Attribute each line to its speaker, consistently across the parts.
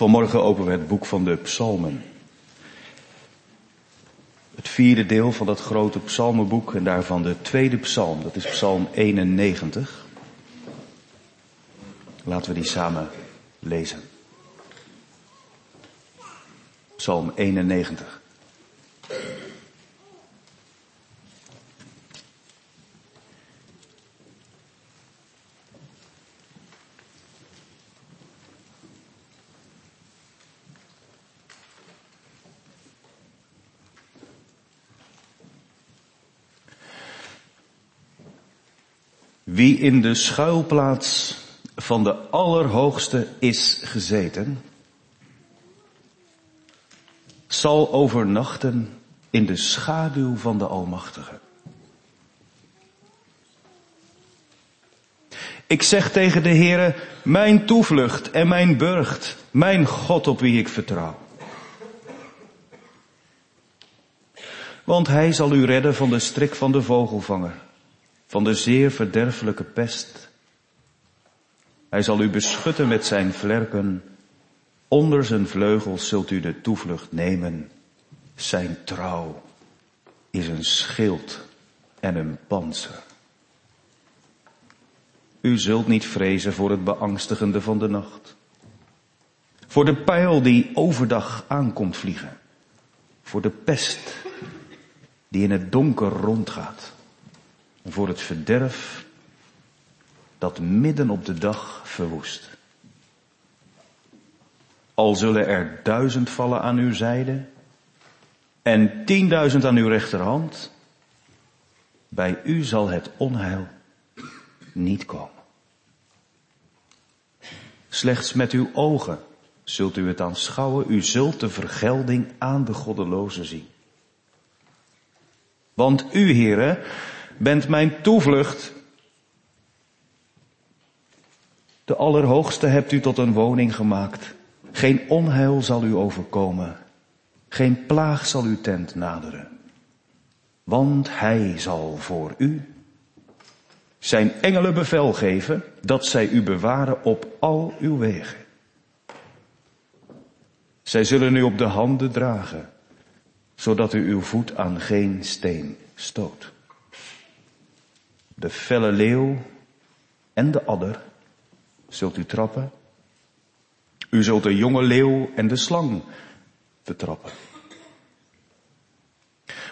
Speaker 1: Vanmorgen openen we het boek van de psalmen. Het vierde deel van dat grote psalmenboek en daarvan de tweede psalm, dat is psalm 91. Laten we die samen lezen. Psalm 91. Wie in de schuilplaats van de Allerhoogste is gezeten, zal overnachten in de schaduw van de Almachtige. Ik zeg tegen de Heere, mijn toevlucht en mijn burcht, mijn God op wie ik vertrouw. Want hij zal u redden van de strik van de vogelvanger van de zeer verderfelijke pest. Hij zal u beschutten met zijn vlerken. Onder zijn vleugels zult u de toevlucht nemen. Zijn trouw is een schild en een panzer. U zult niet vrezen voor het beangstigende van de nacht. Voor de pijl die overdag aankomt vliegen. Voor de pest die in het donker rondgaat voor het verderf dat midden op de dag verwoest. Al zullen er duizend vallen aan uw zijde en tienduizend aan uw rechterhand, bij u zal het onheil niet komen. Slechts met uw ogen zult u het aanschouwen, u zult de vergelding aan de goddelozen zien. Want u, heren, bent mijn toevlucht. De Allerhoogste hebt u tot een woning gemaakt. Geen onheil zal u overkomen. Geen plaag zal uw tent naderen. Want hij zal voor u zijn engelen bevel geven dat zij u bewaren op al uw wegen. Zij zullen u op de handen dragen, zodat u uw voet aan geen steen stoot de felle leeuw en de adder zult u trappen. U zult de jonge leeuw en de slang vertrappen.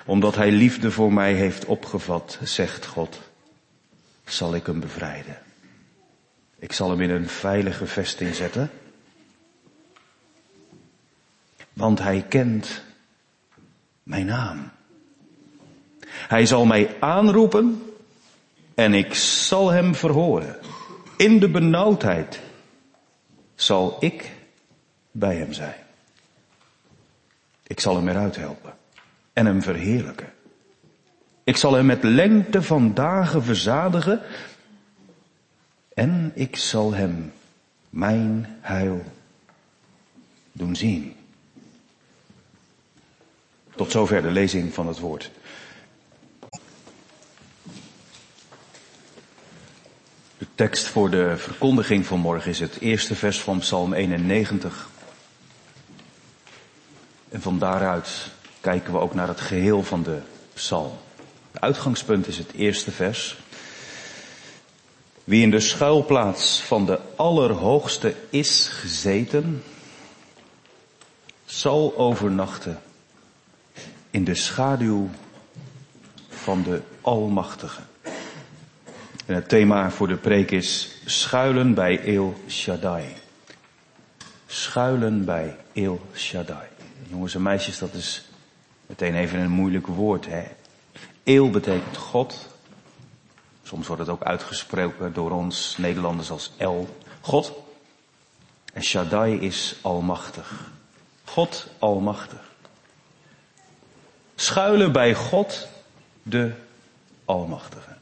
Speaker 1: Omdat hij liefde voor mij heeft opgevat, zegt God, zal ik hem bevrijden. Ik zal hem in een veilige vesting zetten. Want hij kent mijn naam. Hij zal mij aanroepen en ik zal hem verhoren. In de benauwdheid zal ik bij hem zijn. Ik zal hem eruit helpen en hem verheerlijken. Ik zal hem met lengte van dagen verzadigen en ik zal hem mijn heil doen zien. Tot zover de lezing van het woord. Tekst voor de verkondiging van morgen is het eerste vers van Psalm 91. En van daaruit kijken we ook naar het geheel van de psalm. Het uitgangspunt is het eerste vers. Wie in de schuilplaats van de Allerhoogste is gezeten, zal overnachten in de schaduw van de Almachtige. En het thema voor de preek is schuilen bij El Shaddai. Schuilen bij El Shaddai. Jongens en meisjes, dat is meteen even een moeilijk woord. Hè? El betekent God. Soms wordt het ook uitgesproken door ons Nederlanders als El, God. En Shaddai is almachtig. God almachtig. Schuilen bij God, de Almachtige.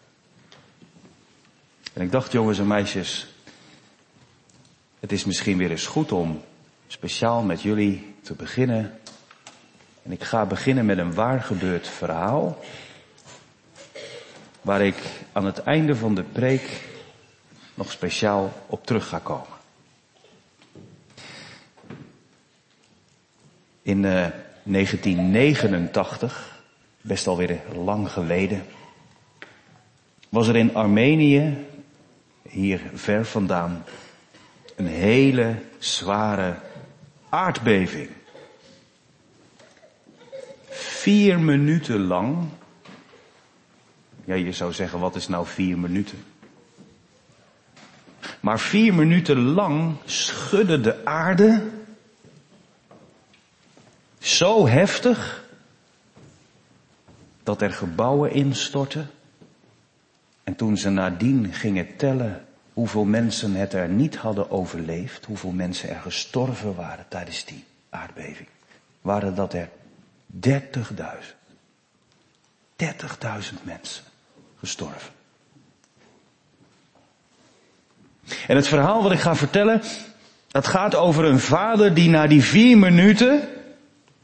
Speaker 1: En ik dacht, jongens en meisjes, het is misschien weer eens goed om speciaal met jullie te beginnen. En ik ga beginnen met een waar gebeurd verhaal. Waar ik aan het einde van de preek nog speciaal op terug ga komen. In 1989, best alweer lang geleden, was er in Armenië, hier ver vandaan, een hele zware aardbeving. Vier minuten lang. Ja, je zou zeggen, wat is nou vier minuten? Maar vier minuten lang schudde de aarde zo heftig dat er gebouwen instortten. En toen ze nadien gingen tellen hoeveel mensen het er niet hadden overleefd, hoeveel mensen er gestorven waren tijdens die aardbeving, waren dat er 30.000. 30.000 mensen gestorven. En het verhaal wat ik ga vertellen, dat gaat over een vader die na die vier minuten,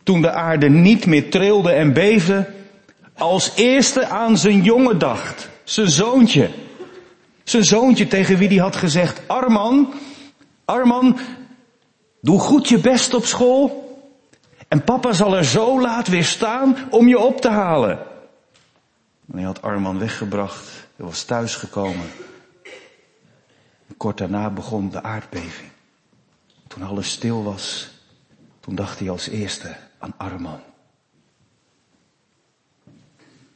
Speaker 1: toen de aarde niet meer trilde en beefde, als eerste aan zijn jongen dacht. Zijn zoontje. Zijn zoontje tegen wie hij had gezegd, Arman, Arman, doe goed je best op school. En papa zal er zo laat weer staan om je op te halen. En hij had Arman weggebracht. Hij was thuisgekomen. Kort daarna begon de aardbeving. Toen alles stil was, toen dacht hij als eerste aan Arman.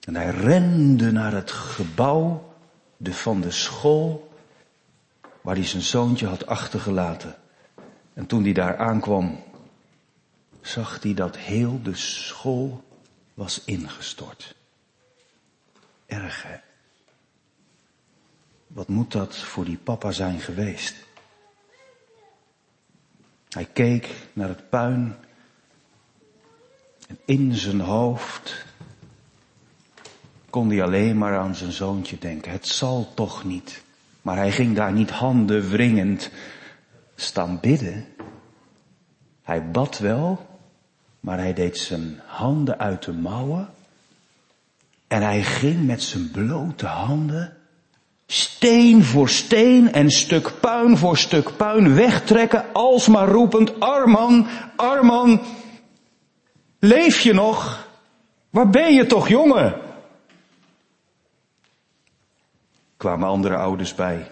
Speaker 1: En hij rende naar het gebouw de, van de school waar hij zijn zoontje had achtergelaten. En toen hij daar aankwam, zag hij dat heel de school was ingestort. Erg hè? Wat moet dat voor die papa zijn geweest? Hij keek naar het puin en in zijn hoofd kon hij alleen maar aan zijn zoontje denken. Het zal toch niet. Maar hij ging daar niet handen wringend staan bidden. Hij bad wel, maar hij deed zijn handen uit de mouwen. En hij ging met zijn blote handen steen voor steen en stuk puin voor stuk puin wegtrekken, alsmaar roepend, Arman, Arman, leef je nog? Waar ben je toch, jongen? Kwamen andere ouders bij.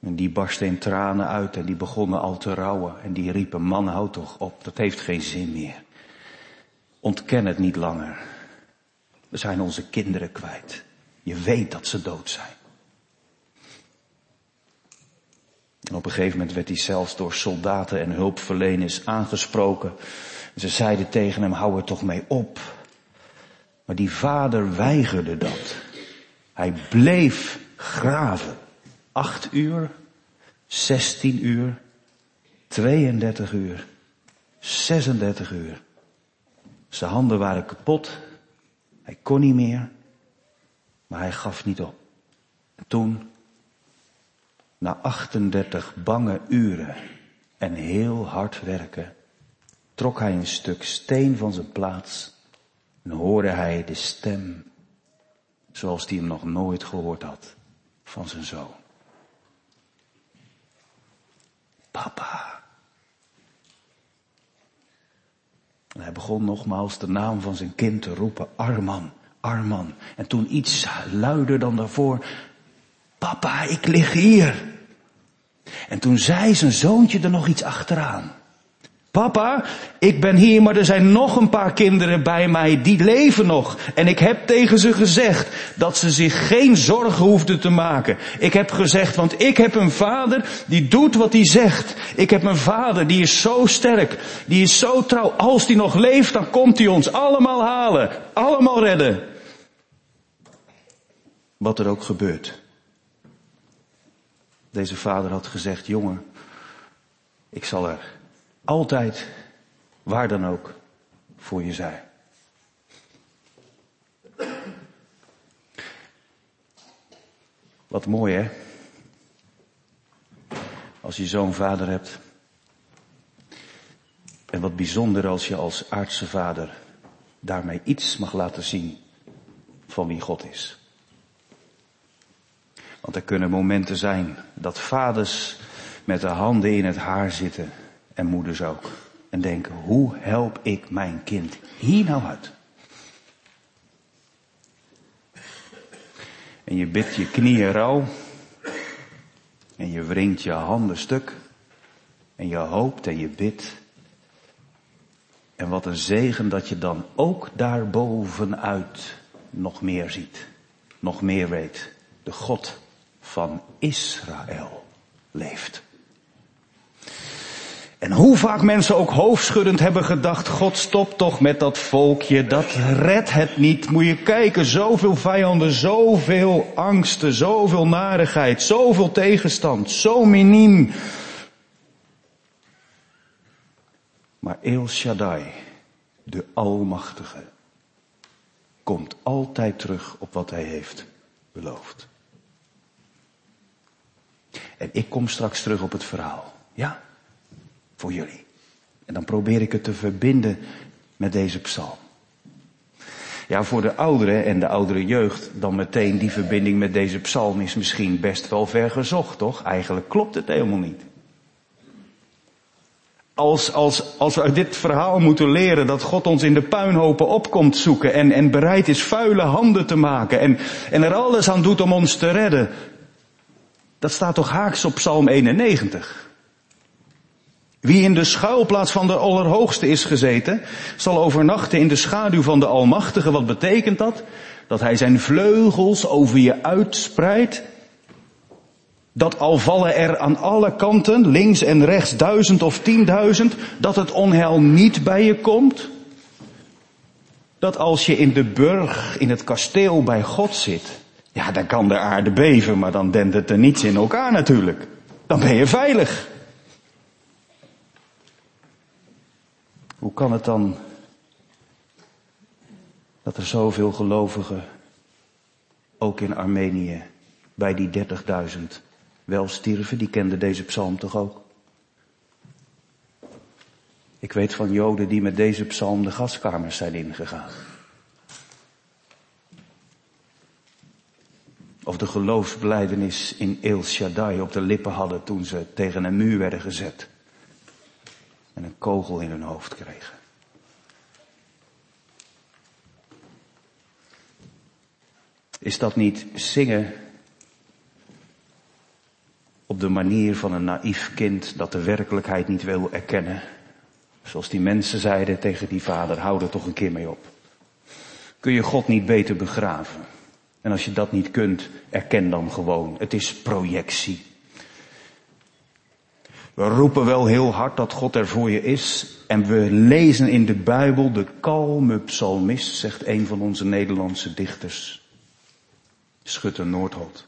Speaker 1: En die barsten in tranen uit en die begonnen al te rouwen. En die riepen, man houd toch op, dat heeft geen zin meer. Ontken het niet langer. We zijn onze kinderen kwijt. Je weet dat ze dood zijn. En op een gegeven moment werd hij zelfs door soldaten en hulpverleners aangesproken. Ze zeiden tegen hem, hou er toch mee op. Maar die vader weigerde dat. Hij bleef graven. Acht uur, zestien uur, 32 uur, 36 uur. Zijn handen waren kapot. Hij kon niet meer. Maar hij gaf niet op. En toen, na 38 bange uren en heel hard werken, trok hij een stuk steen van zijn plaats en hoorde hij de stem zoals hij hem nog nooit gehoord had van zijn zoon. Papa. En hij begon nogmaals de naam van zijn kind te roepen, Arman, Arman. En toen iets luider dan daarvoor, papa, ik lig hier. En toen zei zijn zoontje er nog iets achteraan. Papa, ik ben hier, maar er zijn nog een paar kinderen bij mij, die leven nog. En ik heb tegen ze gezegd dat ze zich geen zorgen hoefden te maken. Ik heb gezegd, want ik heb een vader die doet wat hij zegt. Ik heb een vader die is zo sterk, die is zo trouw. Als die nog leeft, dan komt hij ons allemaal halen, allemaal redden. Wat er ook gebeurt. Deze vader had gezegd, jongen, ik zal er altijd, waar dan ook, voor je zijn. Wat mooi hè? Als je zo'n vader hebt. En wat bijzonder als je als aardse vader daarmee iets mag laten zien van wie God is. Want er kunnen momenten zijn dat vaders met de handen in het haar zitten en moeders ook. En denken, hoe help ik mijn kind hier nou uit? En je bidt je knieën rauw. En je wringt je handen stuk. En je hoopt en je bidt. En wat een zegen dat je dan ook daarbovenuit nog meer ziet. Nog meer weet. De God van Israël leeft. En hoe vaak mensen ook hoofdschuddend hebben gedacht, God stop toch met dat volkje, dat redt het niet. Moet je kijken, zoveel vijanden, zoveel angsten, zoveel narigheid, zoveel tegenstand, zo miniem. Maar El Shaddai, de Almachtige, komt altijd terug op wat hij heeft beloofd. En ik kom straks terug op het verhaal. Ja, En dan probeer ik het te verbinden met deze psalm. Ja, voor de ouderen en de oudere jeugd dan meteen die verbinding met deze psalm is misschien best wel ver gezocht, toch? Eigenlijk klopt het helemaal niet. Als, als, als we uit dit verhaal moeten leren dat God ons in de puinhopen opkomt zoeken en, en bereid is vuile handen te maken en, en er alles aan doet om ons te redden, dat staat toch haaks op Psalm 91. Wie in de schuilplaats van de Allerhoogste is gezeten, zal overnachten in de schaduw van de Almachtige. Wat betekent dat? Dat hij zijn vleugels over je uitspreidt. Dat al vallen er aan alle kanten, links en rechts, duizend of tienduizend, dat het onheil niet bij je komt. Dat als je in de burg, in het kasteel bij God zit, ja, dan kan de aarde beven, maar dan dendt het er niets in elkaar natuurlijk. Dan ben je veilig. Hoe kan het dan dat er zoveel gelovigen, ook in Armenië, bij die 30.000 wel stierven? Die kenden deze psalm toch ook? Ik weet van Joden die met deze psalm de gaskamers zijn ingegaan. Of de geloofsbelijdenis in El Shaddai op de lippen hadden toen ze tegen een muur werden gezet en een kogel in hun hoofd kregen. Is dat niet zingen op de manier van een naïef kind dat de werkelijkheid niet wil erkennen? Zoals die mensen zeiden tegen die vader, hou er toch een keer mee op. Kun je God niet beter begraven? En als je dat niet kunt, erken dan gewoon. Het is projectie. We roepen wel heel hard dat God er voor je is. En we lezen in de Bijbel de kalme psalmist, zegt een van onze Nederlandse dichters. Schutter Noordholt.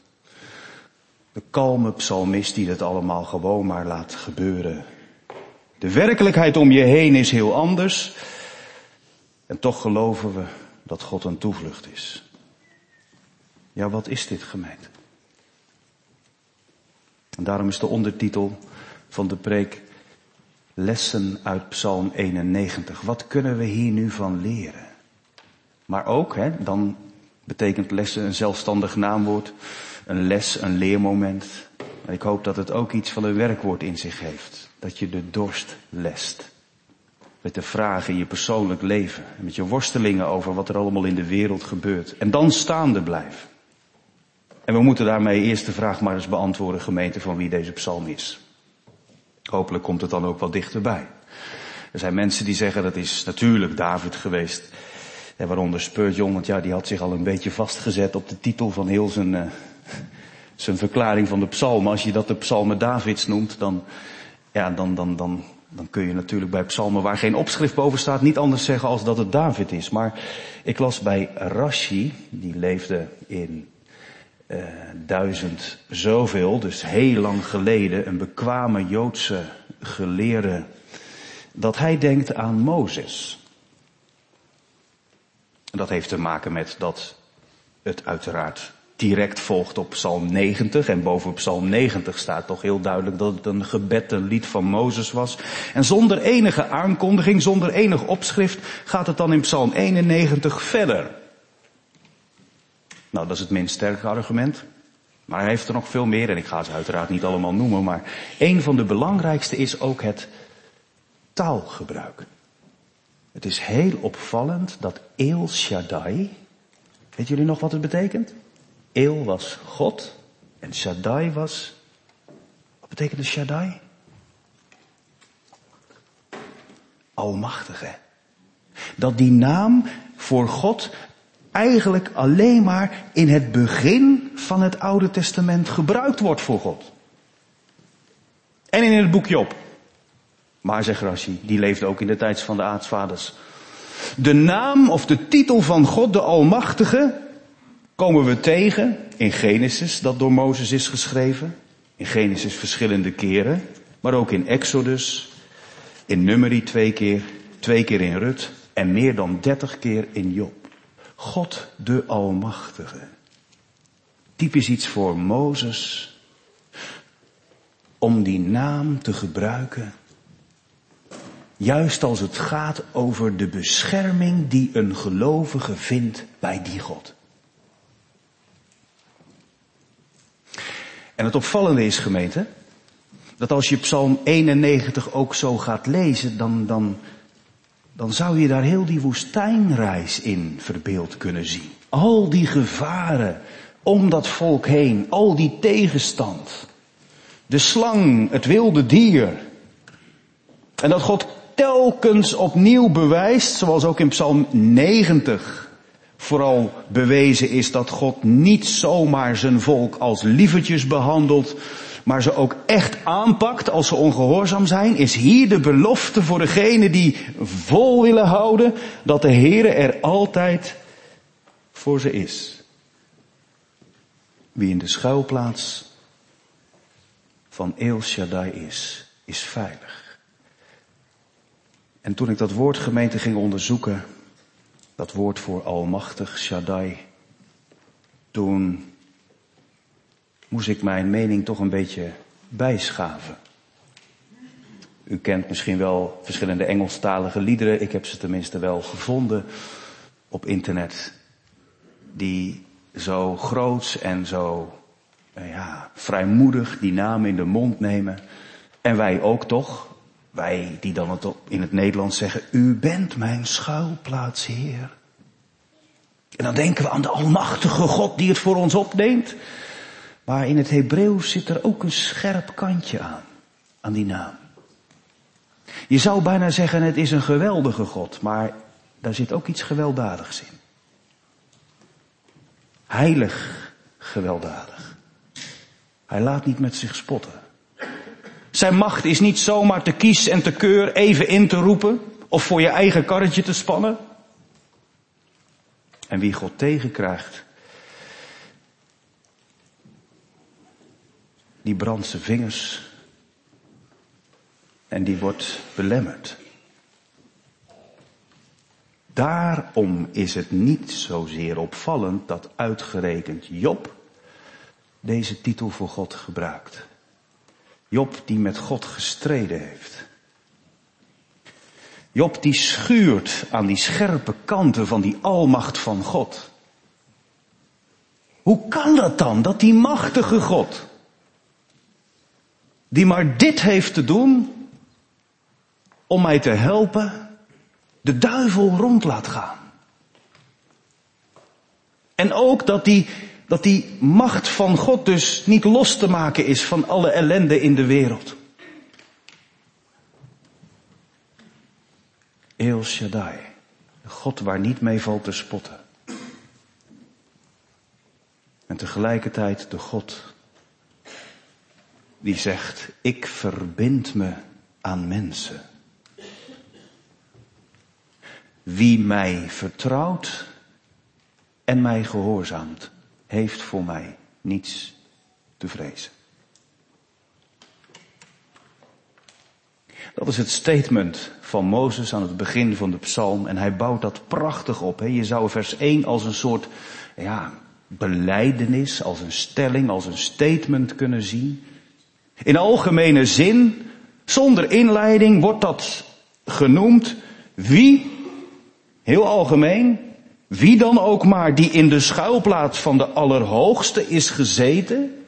Speaker 1: De kalme psalmist die het allemaal gewoon maar laat gebeuren. De werkelijkheid om je heen is heel anders. En toch geloven we dat God een toevlucht is. Ja, wat is dit gemeente? En daarom is de ondertitel van de preek lessen uit Psalm 91. Wat kunnen we hier nu van leren? Maar ook, hè, dan betekent lessen een zelfstandig naamwoord, een les, een leermoment. Ik hoop dat het ook iets van een werkwoord in zich heeft. Dat je de dorst lest. Met de vragen in je persoonlijk leven. Met je worstelingen over wat er allemaal in de wereld gebeurt. En dan staande blijven. En we moeten daarmee eerst de vraag maar eens beantwoorden, gemeente, van wie deze psalm is. Hopelijk komt het dan ook wel dichterbij. Er zijn mensen die zeggen dat is natuurlijk David geweest. En waaronder Spurgeon, want ja, die had zich al een beetje vastgezet op de titel van heel zijn, uh, zijn verklaring van de psalmen. Als je dat de psalmen Davids noemt, dan, ja, dan, dan, dan, dan kun je natuurlijk bij psalmen waar geen opschrift boven staat niet anders zeggen als dat het David is. Maar ik las bij Rashi, die leefde in uh, duizend zoveel, dus heel lang geleden, een bekwame Joodse geleerde, dat hij denkt aan Mozes. Dat heeft te maken met dat het uiteraard direct volgt op Psalm 90. En boven Psalm 90 staat toch heel duidelijk dat het een gebed, een lied van Mozes was. En zonder enige aankondiging, zonder enig opschrift, gaat het dan in Psalm 91 verder. Nou, dat is het minst sterke argument. Maar hij heeft er nog veel meer en ik ga ze uiteraard niet allemaal noemen. Maar een van de belangrijkste is ook het taalgebruik. Het is heel opvallend dat El Shaddai, weet jullie nog wat het betekent? El was God en Shaddai was, wat betekende Shaddai? Almachtige. Dat die naam voor God eigenlijk alleen maar in het begin van het Oude Testament gebruikt wordt voor God. En in het boek Job. Maar zegt Rashi, die leefde ook in de tijd van de aartsvaders. De naam of de titel van God, de Almachtige, komen we tegen in Genesis, dat door Mozes is geschreven. In Genesis verschillende keren, maar ook in Exodus, in Numeri twee keer, twee keer in Rut en meer dan dertig keer in Job. God de Almachtige. Typisch iets voor Mozes om die naam te gebruiken. Juist als het gaat over de bescherming die een gelovige vindt bij die God. En het opvallende is gemeente, dat als je Psalm 91 ook zo gaat lezen, dan, dan, dan zou je daar heel die woestijnreis in verbeeld kunnen zien. Al die gevaren om dat volk heen, al die tegenstand. De slang, het wilde dier. En dat God telkens opnieuw bewijst, zoals ook in Psalm 90 vooral bewezen is dat God niet zomaar zijn volk als lievertjes behandelt, maar ze ook echt aanpakt als ze ongehoorzaam zijn, is hier de belofte voor degenen die vol willen houden dat de Heere er altijd voor ze is. Wie in de schuilplaats van El Shaddai is, is veilig. En toen ik dat woord gemeente ging onderzoeken, dat woord voor Almachtig Shaddai, toen moest ik mijn mening toch een beetje bijschaven. U kent misschien wel verschillende Engelstalige liederen, ik heb ze tenminste wel gevonden op internet, die zo groots en zo nou ja, vrijmoedig die naam in de mond nemen. En wij ook toch, wij die dan het in het Nederlands zeggen, u bent mijn schuilplaats, Heer. En dan denken we aan de almachtige God die het voor ons opneemt. Maar in het Hebreeuws zit er ook een scherp kantje aan, aan die naam. Je zou bijna zeggen het is een geweldige God, maar daar zit ook iets gewelddadigs in. Heilig gewelddadig. Hij laat niet met zich spotten. Zijn macht is niet zomaar te kies en te keur even in te roepen of voor je eigen karretje te spannen. En wie God tegenkrijgt, die brandt zijn vingers en die wordt belemmerd. Daarom is het niet zozeer opvallend dat uitgerekend Job deze titel voor God gebruikt. Job die met God gestreden heeft. Job die schuurt aan die scherpe kanten van die almacht van God. Hoe kan dat dan, dat die machtige God, die maar dit heeft te doen om mij te helpen, de duivel rond laat gaan? En ook dat die dat die macht van God dus niet los te maken is van alle ellende in de wereld. El Shaddai, de God waar niet mee valt te spotten. En tegelijkertijd de God die zegt, ik verbind me aan mensen. Wie mij vertrouwt en mij gehoorzaamt, heeft voor mij niets te vrezen. Dat is het statement van Mozes aan het begin van de psalm en hij bouwt dat prachtig op. Je zou vers 1 als een soort ja, beleidenis, als een stelling, als een statement kunnen zien. In algemene zin, zonder inleiding, wordt dat genoemd wie, heel algemeen, wie dan ook maar die in de schuilplaats van de Allerhoogste is gezeten,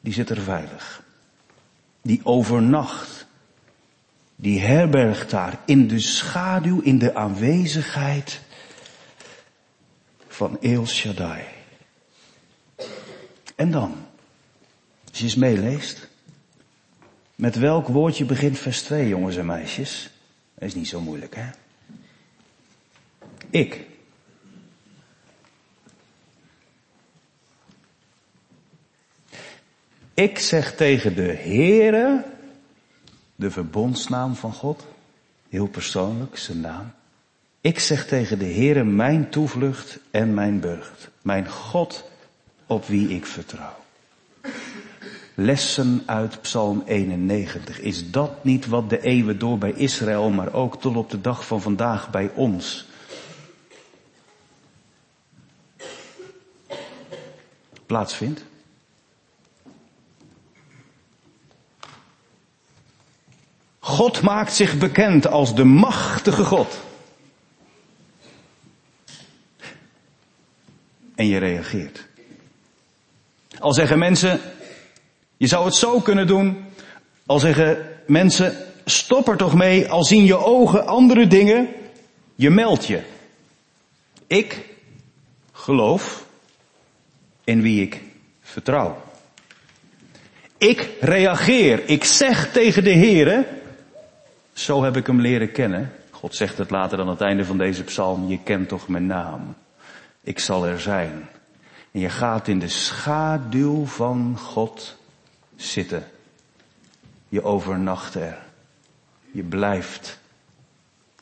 Speaker 1: die zit er veilig. Die overnacht die herbergt daar in de schaduw, in de aanwezigheid van El Shaddai. En dan, als je eens meeleest, met welk woordje begint vers 2, jongens en meisjes? Dat is niet zo moeilijk, hè? Ik. Ik zeg tegen de Heere, de verbondsnaam van God, heel persoonlijk, zijn naam. Ik zeg tegen de Heere mijn toevlucht en mijn burcht, mijn God op wie ik vertrouw. Lessen uit Psalm 91. Is dat niet wat de eeuwen door bij Israël, maar ook tot op de dag van vandaag bij ons plaatsvindt? God maakt zich bekend als de machtige God. En je reageert. Al zeggen mensen, je zou het zo kunnen doen. Al zeggen mensen, stop er toch mee, al zien je ogen andere dingen. Je meldt je. Ik geloof in wie ik vertrouw. Ik reageer. Ik zeg tegen de Heere, zo heb ik hem leren kennen. God zegt het later aan het einde van deze psalm, je kent toch mijn naam. Ik zal er zijn. En je gaat in de schaduw van God zitten. Je overnacht er. Je blijft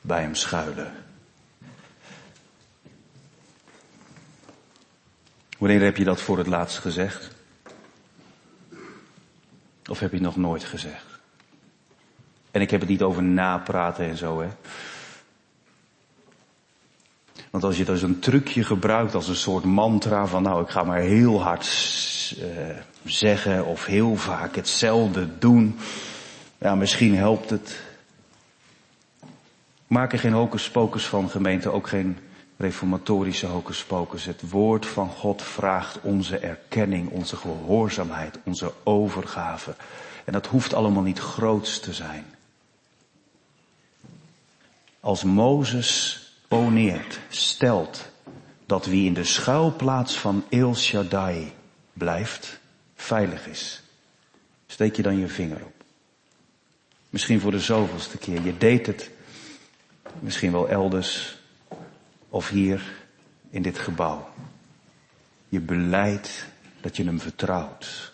Speaker 1: bij hem schuilen. Wanneer heb je dat voor het laatst gezegd? Of heb je het nog nooit gezegd? En ik heb het niet over napraten en zo, hè. Want als je dus een trucje gebruikt als een soort mantra van nou ik ga maar heel hard uh, zeggen of heel vaak hetzelfde doen. Ja, misschien helpt het. Maak er geen hocus van gemeente, ook geen reformatorische hocus Het woord van God vraagt onze erkenning, onze gehoorzaamheid, onze overgave. En dat hoeft allemaal niet groots te zijn. Als Mozes poneert, stelt dat wie in de schuilplaats van El Shaddai blijft, veilig is. Steek je dan je vinger op. Misschien voor de zoveelste keer. Je deed het misschien wel elders of hier in dit gebouw. Je beleidt dat je hem vertrouwt.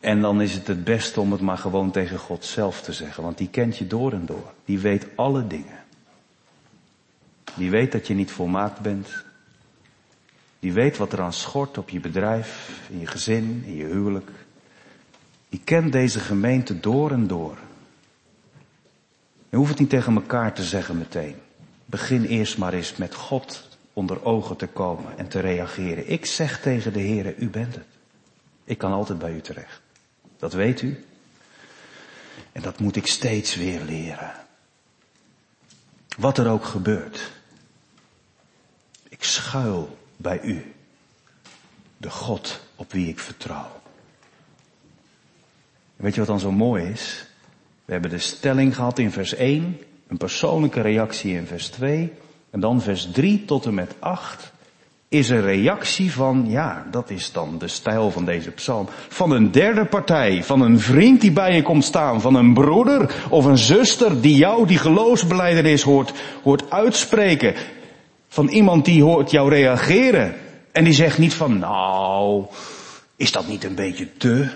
Speaker 1: En dan is het het beste om het maar gewoon tegen God zelf te zeggen, want die kent je door en door. Die weet alle dingen. Die weet dat je niet volmaakt bent. Die weet wat er aan schort op je bedrijf, in je gezin, in je huwelijk. Die kent deze gemeente door en door. Je hoeft het niet tegen elkaar te zeggen meteen. Begin eerst maar eens met God onder ogen te komen en te reageren. Ik zeg tegen de Heer, u bent het. Ik kan altijd bij u terecht. Dat weet u. En dat moet ik steeds weer leren. Wat er ook gebeurt. Ik schuil bij u. De God op wie ik vertrouw. weet je wat dan zo mooi is? We hebben de stelling gehad in vers 1, een persoonlijke reactie in vers 2, en dan vers 3 tot en met 8 is een reactie van, ja, dat is dan de stijl van deze psalm, van een derde partij, van een vriend die bij je komt staan, van een broeder of een zuster die jou die geloofsbeleidenis hoort, hoort uitspreken, van iemand die hoort jou reageren en die zegt niet van, nou, is dat niet een beetje te?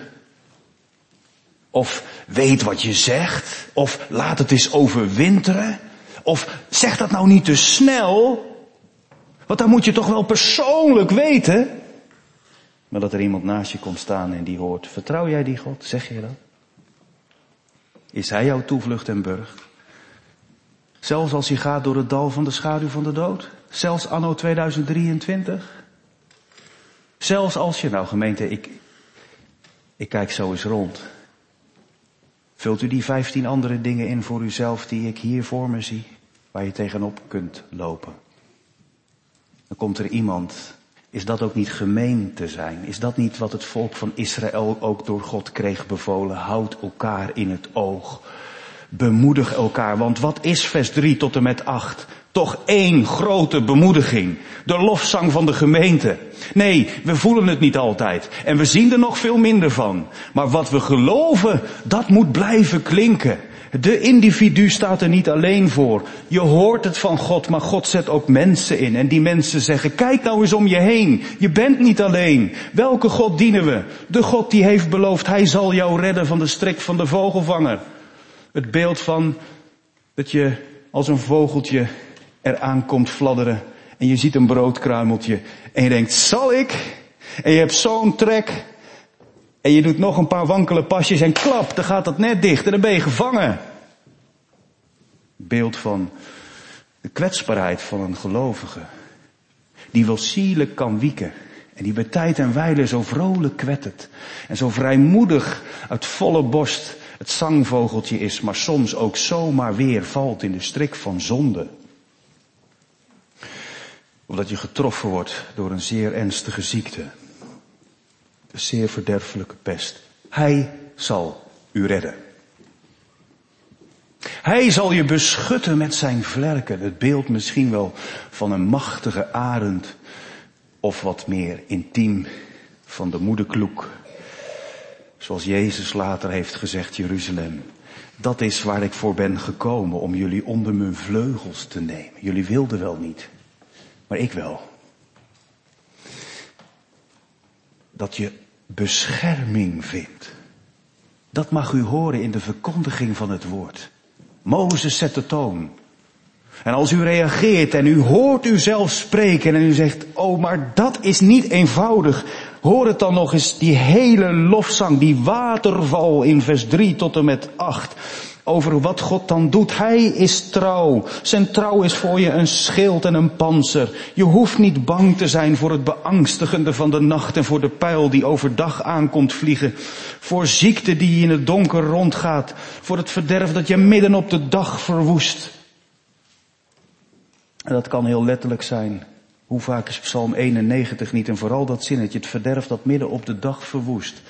Speaker 1: Of weet wat je zegt, of laat het eens overwinteren, of zeg dat nou niet te snel, want dan moet je toch wel persoonlijk weten. Maar dat er iemand naast je komt staan en die hoort, vertrouw jij die God? Zeg je dat? Is hij jouw toevlucht en burg? Zelfs als je gaat door het dal van de schaduw van de dood? Zelfs anno 2023? Zelfs als je, nou gemeente, ik, ik kijk zo eens rond. Vult u die vijftien andere dingen in voor uzelf die ik hier voor me zie, waar je tegenop kunt lopen. Dan komt er iemand Is dat ook niet gemeen te zijn? Is dat niet wat het volk van Israël ook door God kreeg bevolen? Houd elkaar in het oog. Bemoedig elkaar, want wat is vers 3 tot en met 8? Toch één grote bemoediging. De lofzang van de gemeente. Nee, we voelen het niet altijd. En we zien er nog veel minder van. Maar wat we geloven, dat moet blijven klinken. De individu staat er niet alleen voor. Je hoort het van God, maar God zet ook mensen in. En die mensen zeggen, kijk nou eens om je heen. Je bent niet alleen. Welke God dienen we? De God die heeft beloofd, hij zal jou redden van de strik van de vogelvanger. Het beeld van dat je als een vogeltje eraan komt fladderen. En je ziet een broodkruimeltje. En je denkt, zal ik? En je hebt zo'n trek. En je doet nog een paar wankele pasjes en klap, dan gaat dat net dicht en dan ben je gevangen. Beeld van de kwetsbaarheid van een gelovige. Die wel sierlijk kan wieken. En die bij tijd en wijle zo vrolijk kwettert. En zo vrijmoedig uit volle borst het zangvogeltje is, maar soms ook zomaar weer valt in de strik van zonde. Omdat je getroffen wordt door een zeer ernstige ziekte de zeer verderfelijke pest. Hij zal u redden. Hij zal je beschutten met zijn vlerken. Het beeld misschien wel van een machtige arend. Of wat meer intiem van de moederkloek. Zoals Jezus later heeft gezegd, Jeruzalem. Dat is waar ik voor ben gekomen, om jullie onder mijn vleugels te nemen. Jullie wilden wel niet, maar ik wel. Dat je bescherming vindt. Dat mag u horen in de verkondiging van het woord. Mozes zet de toon. En als u reageert en u hoort u zelf spreken en u zegt, oh maar dat is niet eenvoudig. Hoor het dan nog eens, die hele lofzang, die waterval in vers 3 tot en met 8 over wat God dan doet. Hij is trouw. Zijn trouw is voor je een schild en een panzer. Je hoeft niet bang te zijn voor het beangstigende van de nacht en voor de pijl die overdag aankomt vliegen. Voor ziekte die in het donker rondgaat. Voor het verderf dat je midden op de dag verwoest. En dat kan heel letterlijk zijn. Hoe vaak is Psalm 91 niet en vooral dat zinnetje, het verderf dat midden op de dag verwoest.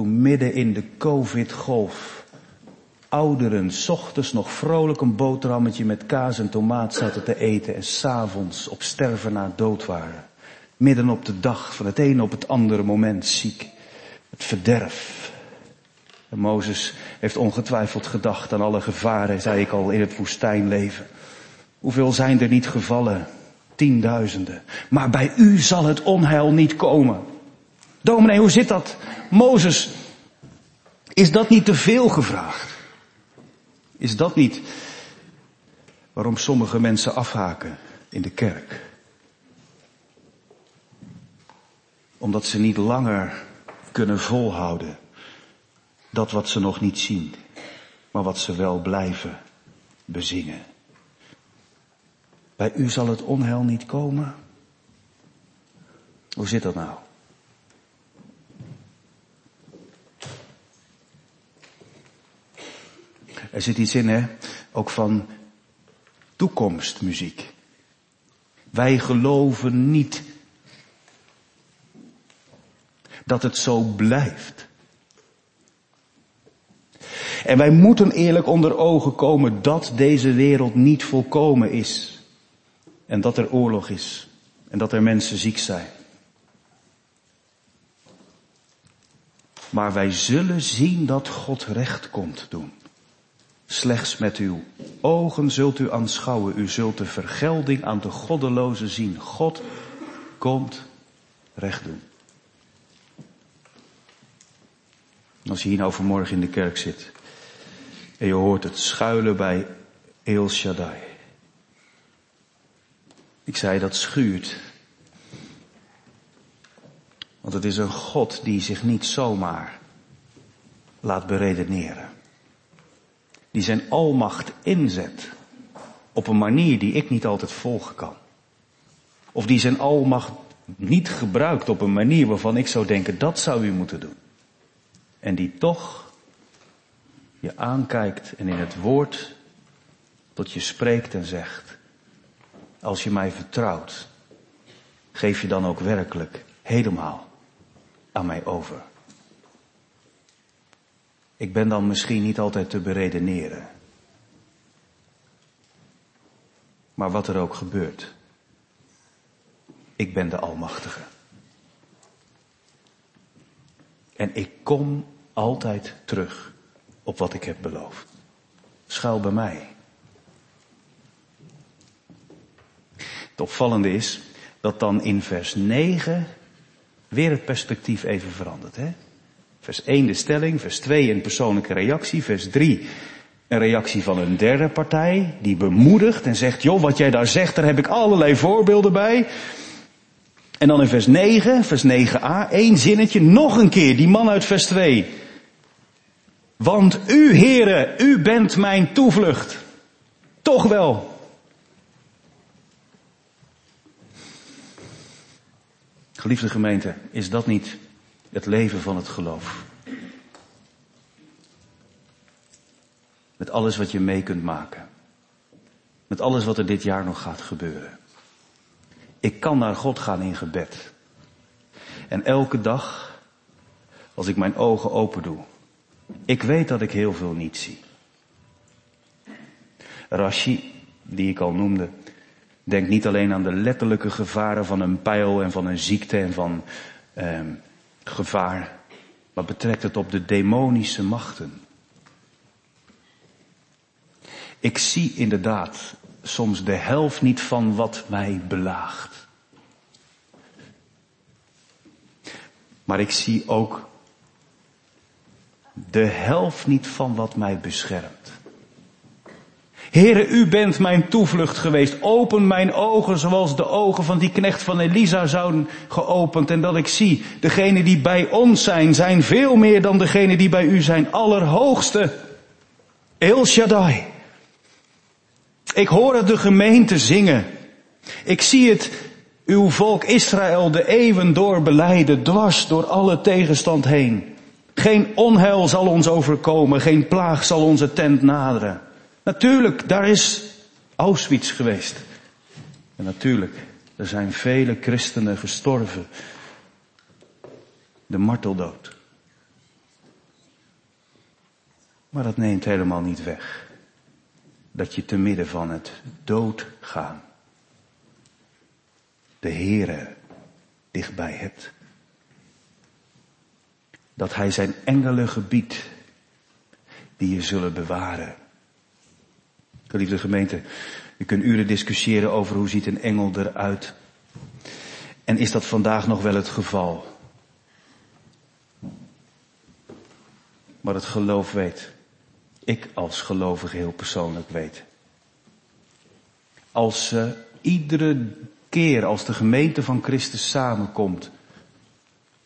Speaker 1: Toen midden in de covid-golf ouderen s ochtends nog vrolijk een boterhammetje met kaas en tomaat zaten te eten en s'avonds op sterven na dood waren. Midden op de dag, van het ene op het andere moment ziek. Het verderf. En Mozes heeft ongetwijfeld gedacht aan alle gevaren, zei ik al, in het woestijnleven. Hoeveel zijn er niet gevallen? Tienduizenden. Maar bij u zal het onheil niet komen. Dominee, hoe zit dat? Mozes, is dat niet te veel gevraagd? Is dat niet waarom sommige mensen afhaken in de kerk? Omdat ze niet langer kunnen volhouden dat wat ze nog niet zien, maar wat ze wel blijven bezingen. Bij u zal het onheil niet komen. Hoe zit dat nou? Er zit iets in, hè, ook van toekomstmuziek. Wij geloven niet dat het zo blijft. En wij moeten eerlijk onder ogen komen dat deze wereld niet volkomen is. En dat er oorlog is. En dat er mensen ziek zijn. Maar wij zullen zien dat God recht komt doen. Slechts met uw ogen zult u aanschouwen. U zult de vergelding aan de goddeloze zien. God komt recht doen. Als je hier nou vanmorgen in de kerk zit en je hoort het schuilen bij El Shaddai. Ik zei dat schuurt. Want het is een God die zich niet zomaar laat beredeneren die zijn almacht inzet op een manier die ik niet altijd volgen kan. Of die zijn almacht niet gebruikt op een manier waarvan ik zou denken, dat zou u moeten doen. En die toch je aankijkt en in het woord tot je spreekt en zegt, als je mij vertrouwt, geef je dan ook werkelijk helemaal aan mij over. Ik ben dan misschien niet altijd te beredeneren. Maar wat er ook gebeurt, ik ben de Almachtige. En ik kom altijd terug op wat ik heb beloofd. Schuil bij mij. Het opvallende is dat dan in vers 9 weer het perspectief even verandert. Hè? Vers 1 de stelling, vers 2 een persoonlijke reactie, vers 3 een reactie van een derde partij die bemoedigt en zegt, joh, wat jij daar zegt, daar heb ik allerlei voorbeelden bij. En dan in vers 9, vers 9a, één zinnetje, nog een keer, die man uit vers 2. Want u, heren, u bent mijn toevlucht. Toch wel. Geliefde gemeente, is dat niet het leven van het geloof? Met alles wat je mee kunt maken. Met alles wat er dit jaar nog gaat gebeuren. Ik kan naar God gaan in gebed. En elke dag, als ik mijn ogen open doe, ik weet dat ik heel veel niet zie. Rashi, die ik al noemde, denkt niet alleen aan de letterlijke gevaren van een pijl en van een ziekte en van eh, gevaar, maar betrekt het op de demonische machten. Ik zie inderdaad soms de helft niet van wat mij belaagt. Maar ik zie ook de helft niet van wat mij beschermt. Heere, u bent mijn toevlucht geweest. Open mijn ogen zoals de ogen van die knecht van Elisa zouden geopend. En dat ik zie, degenen die bij ons zijn, zijn veel meer dan degenen die bij u zijn. Allerhoogste. El Shaddai. Ik hoor het de gemeente zingen. Ik zie het uw volk Israël de eeuwen door beleiden, dwars door alle tegenstand heen. Geen onheil zal ons overkomen, geen plaag zal onze tent naderen. Natuurlijk, daar is Auschwitz geweest. En natuurlijk, er zijn vele christenen gestorven. De marteldood. Maar dat neemt helemaal niet weg dat je te midden van het doodgaan de Heere dichtbij hebt. Dat Hij zijn engelen gebiedt die je zullen bewaren. Geliefde gemeente, u kunt uren discussiëren over hoe ziet een engel eruit. En is dat vandaag nog wel het geval? Maar het geloof weet ik als gelovige heel persoonlijk weet. Als ze iedere keer als de gemeente van Christus samenkomt,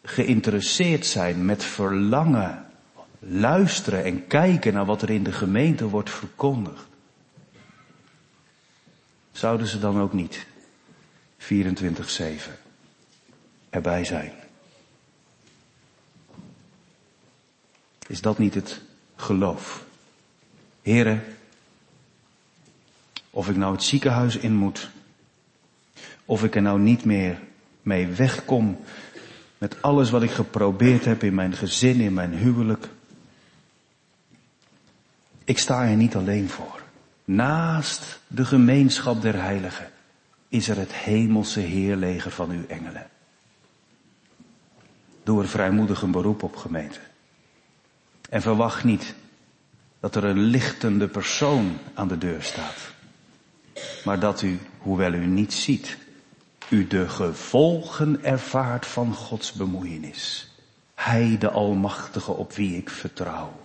Speaker 1: geïnteresseerd zijn met verlangen, luisteren en kijken naar wat er in de gemeente wordt verkondigd, zouden ze dan ook niet 24-7 erbij zijn? Is dat niet het geloof? Heren, of ik nou het ziekenhuis in moet, of ik er nou niet meer mee wegkom met alles wat ik geprobeerd heb in mijn gezin, in mijn huwelijk. Ik sta er niet alleen voor. Naast de gemeenschap der heiligen is er het hemelse heerleger van uw engelen. Doe er vrijmoedig een beroep op gemeente. En verwacht niet dat er een lichtende persoon aan de deur staat. Maar dat u, hoewel u niet ziet, u de gevolgen ervaart van Gods bemoeienis. Hij de Almachtige op wie ik vertrouw.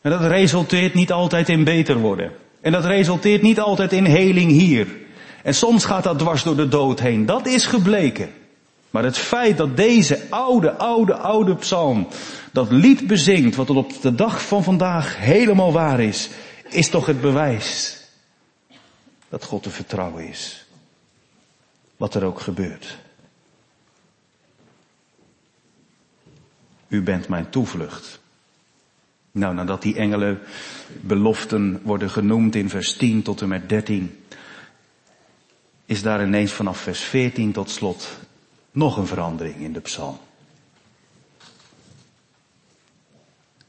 Speaker 1: En dat resulteert niet altijd in beter worden. En dat resulteert niet altijd in heling hier. En soms gaat dat dwars door de dood heen. Dat is gebleken. Maar het feit dat deze oude, oude, oude psalm dat lied bezingt, wat op de dag van vandaag helemaal waar is, is toch het bewijs dat God te vertrouwen is. Wat er ook gebeurt. U bent mijn toevlucht. Nou, nadat die engelen beloften worden genoemd in vers 10 tot en met 13, is daar ineens vanaf vers 14 tot slot nog een verandering in de psalm.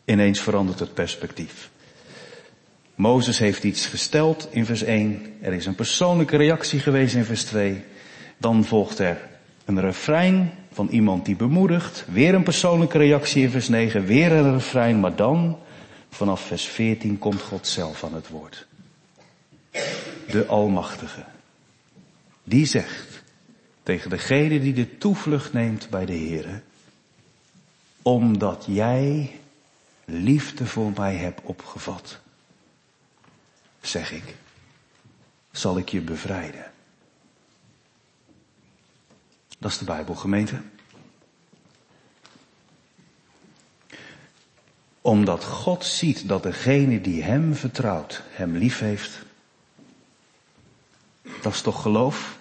Speaker 1: Ineens verandert het perspectief. Mozes heeft iets gesteld in vers 1. Er is een persoonlijke reactie geweest in vers 2. Dan volgt er een refrein van iemand die bemoedigt. Weer een persoonlijke reactie in vers 9. Weer een refrein. Maar dan, vanaf vers 14, komt God zelf aan het woord. De Almachtige. Die zegt tegen degene die de toevlucht neemt bij de Heere. Omdat jij liefde voor mij hebt opgevat zeg ik, zal ik je bevrijden. Dat is de Bijbelgemeente. Omdat God ziet dat degene die Hem vertrouwt, Hem lief heeft. Dat is toch geloof?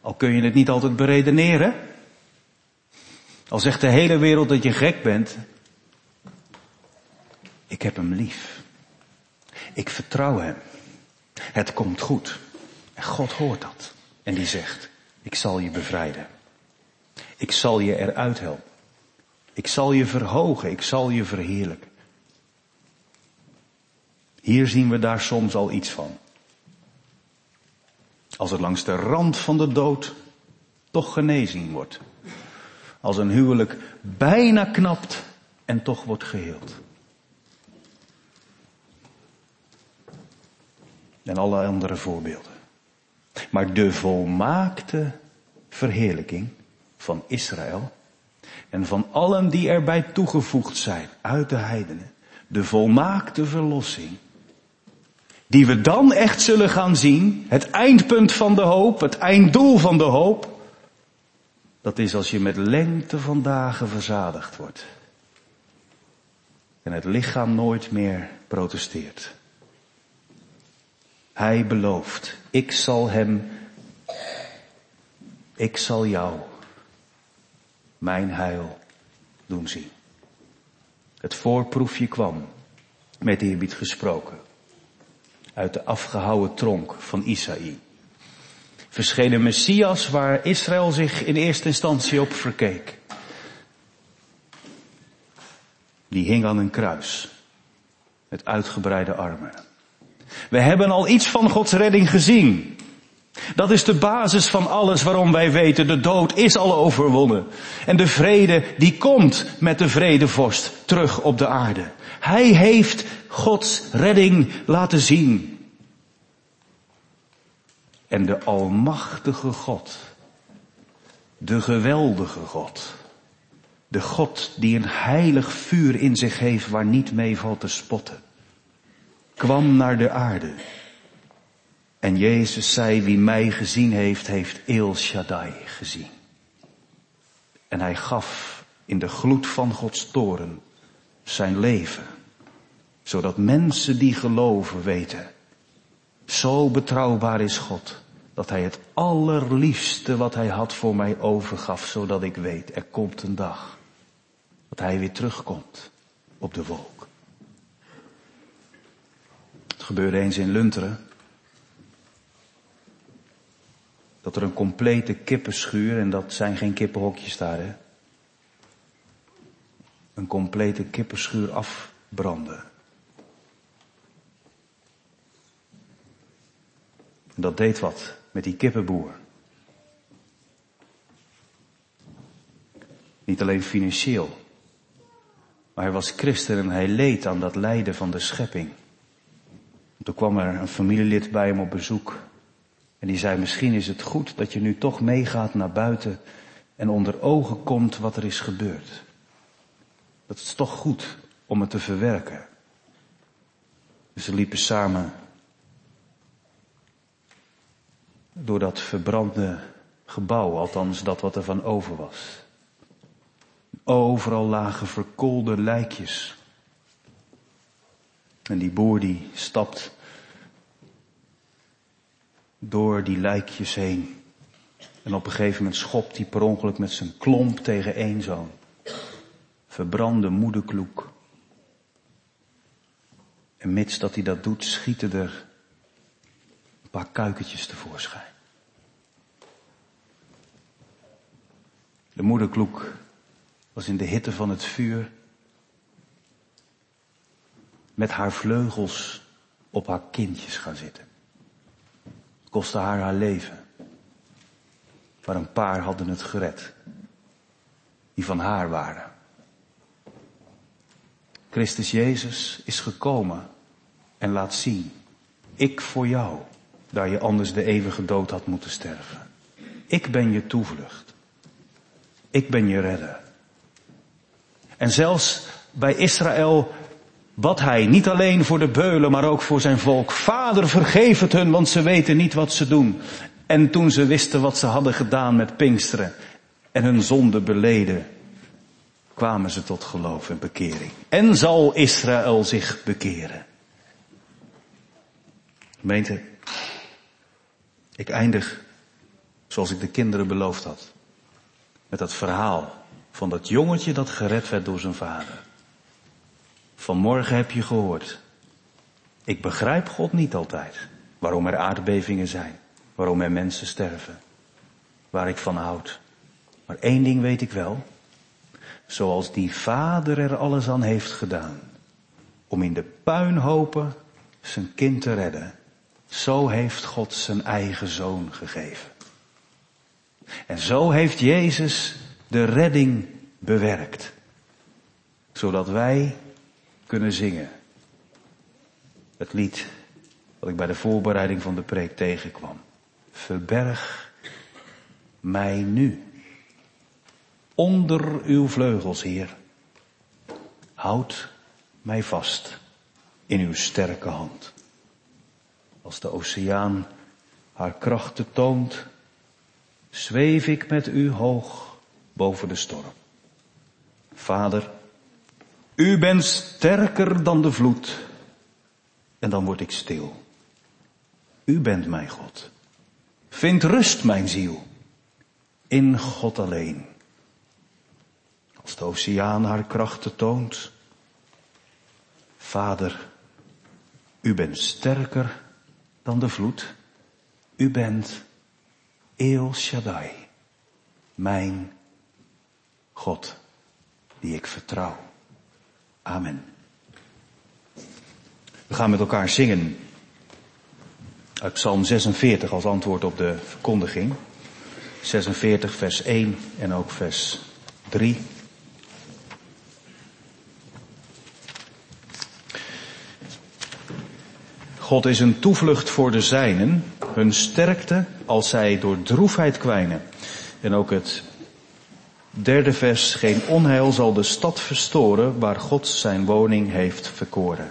Speaker 1: Al kun je het niet altijd beredeneren. Al zegt de hele wereld dat je gek bent. Ik heb Hem lief. Ik vertrouw hem. Het komt goed. En God hoort dat. En die zegt, ik zal je bevrijden. Ik zal je eruit helpen. Ik zal je verhogen. Ik zal je verheerlijken. Hier zien we daar soms al iets van. Als het langs de rand van de dood toch genezing wordt. Als een huwelijk bijna knapt en toch wordt geheeld. en alle andere voorbeelden. Maar de volmaakte verheerlijking van Israël en van allen die erbij toegevoegd zijn uit de heidenen, de volmaakte verlossing, die we dan echt zullen gaan zien, het eindpunt van de hoop, het einddoel van de hoop, dat is als je met lengte van dagen verzadigd wordt. En het lichaam nooit meer protesteert. Hij belooft, ik zal hem, ik zal jou mijn heil doen zien. Het voorproefje kwam, met eerbied gesproken, uit de afgehouwen tronk van Isaïe. Verscheen een Messias waar Israël zich in eerste instantie op verkeek. Die hing aan een kruis, met uitgebreide armen. We hebben al iets van Gods redding gezien. Dat is de basis van alles waarom wij weten, de dood is al overwonnen. En de vrede die komt met de vredevorst terug op de aarde. Hij heeft Gods redding laten zien. En de almachtige God, de geweldige God, de God die een heilig vuur in zich heeft waar niet mee valt te spotten kwam naar de aarde. En Jezus zei, wie mij gezien heeft, heeft El Shaddai gezien. En hij gaf in de gloed van Gods toren zijn leven. Zodat mensen die geloven weten, zo betrouwbaar is God, dat hij het allerliefste wat hij had voor mij overgaf, zodat ik weet, er komt een dag dat hij weer terugkomt op de wolk gebeurde eens in Lunteren. Dat er een complete kippenschuur, en dat zijn geen kippenhokjes daar, hè. Een complete kippenschuur afbrandde. Dat deed wat met die kippenboer. Niet alleen financieel, maar hij was christen en hij leed aan dat lijden van de schepping. Toen kwam er een familielid bij hem op bezoek. En die zei, misschien is het goed dat je nu toch meegaat naar buiten en onder ogen komt wat er is gebeurd. Dat is toch goed om het te verwerken. Dus ze liepen samen door dat verbrande gebouw, althans dat wat er van over was. Overal lagen verkoolde lijkjes. En die boer die stapt door die lijkjes heen. En op een gegeven moment schopt hij per ongeluk met zijn klomp tegen één zoon. Verbrande moederkloek. En mits dat hij dat doet, schieten er een paar kuikentjes tevoorschijn. De moederkloek was in de hitte van het vuur met haar vleugels op haar kindjes gaan zitten. Het kostte haar haar leven. Maar een paar hadden het gered. Die van haar waren. Christus Jezus is gekomen en laat zien. Ik voor jou, daar je anders de eeuwige dood had moeten sterven. Ik ben je toevlucht. Ik ben je redder. En zelfs bij Israël bad hij niet alleen voor de beulen, maar ook voor zijn volk. Vader, vergeef het hun, want ze weten niet wat ze doen. En toen ze wisten wat ze hadden gedaan met Pinksteren en hun zonde beleden, kwamen ze tot geloof en bekering. En zal Israël zich bekeren. Gemeente, ik eindig zoals ik de kinderen beloofd had. Met dat verhaal van dat jongetje dat gered werd door zijn vader. Vanmorgen heb je gehoord. Ik begrijp God niet altijd. Waarom er aardbevingen zijn. Waarom er mensen sterven. Waar ik van houd. Maar één ding weet ik wel. Zoals die vader er alles aan heeft gedaan. Om in de puinhopen zijn kind te redden. Zo heeft God zijn eigen zoon gegeven. En zo heeft Jezus de redding bewerkt. Zodat wij kunnen zingen. Het lied wat ik bij de voorbereiding van de preek tegenkwam. Verberg mij nu. Onder uw vleugels, Heer. Houd mij vast in uw sterke hand. Als de oceaan haar krachten toont, zweef ik met u hoog boven de storm. Vader, u bent sterker dan de vloed. En dan word ik stil. U bent mijn God. Vind rust, mijn ziel, in God alleen. Als de oceaan haar krachten toont. Vader, u bent sterker dan de vloed. U bent El Shaddai, mijn God, die ik vertrouw. Amen. We gaan met elkaar zingen uit Psalm 46 als antwoord op de verkondiging. 46 vers 1 en ook vers 3. God is een toevlucht voor de zijnen, hun sterkte als zij door droefheid kwijnen. En ook het Derde vers, geen onheil zal de stad verstoren waar God zijn woning heeft verkoren.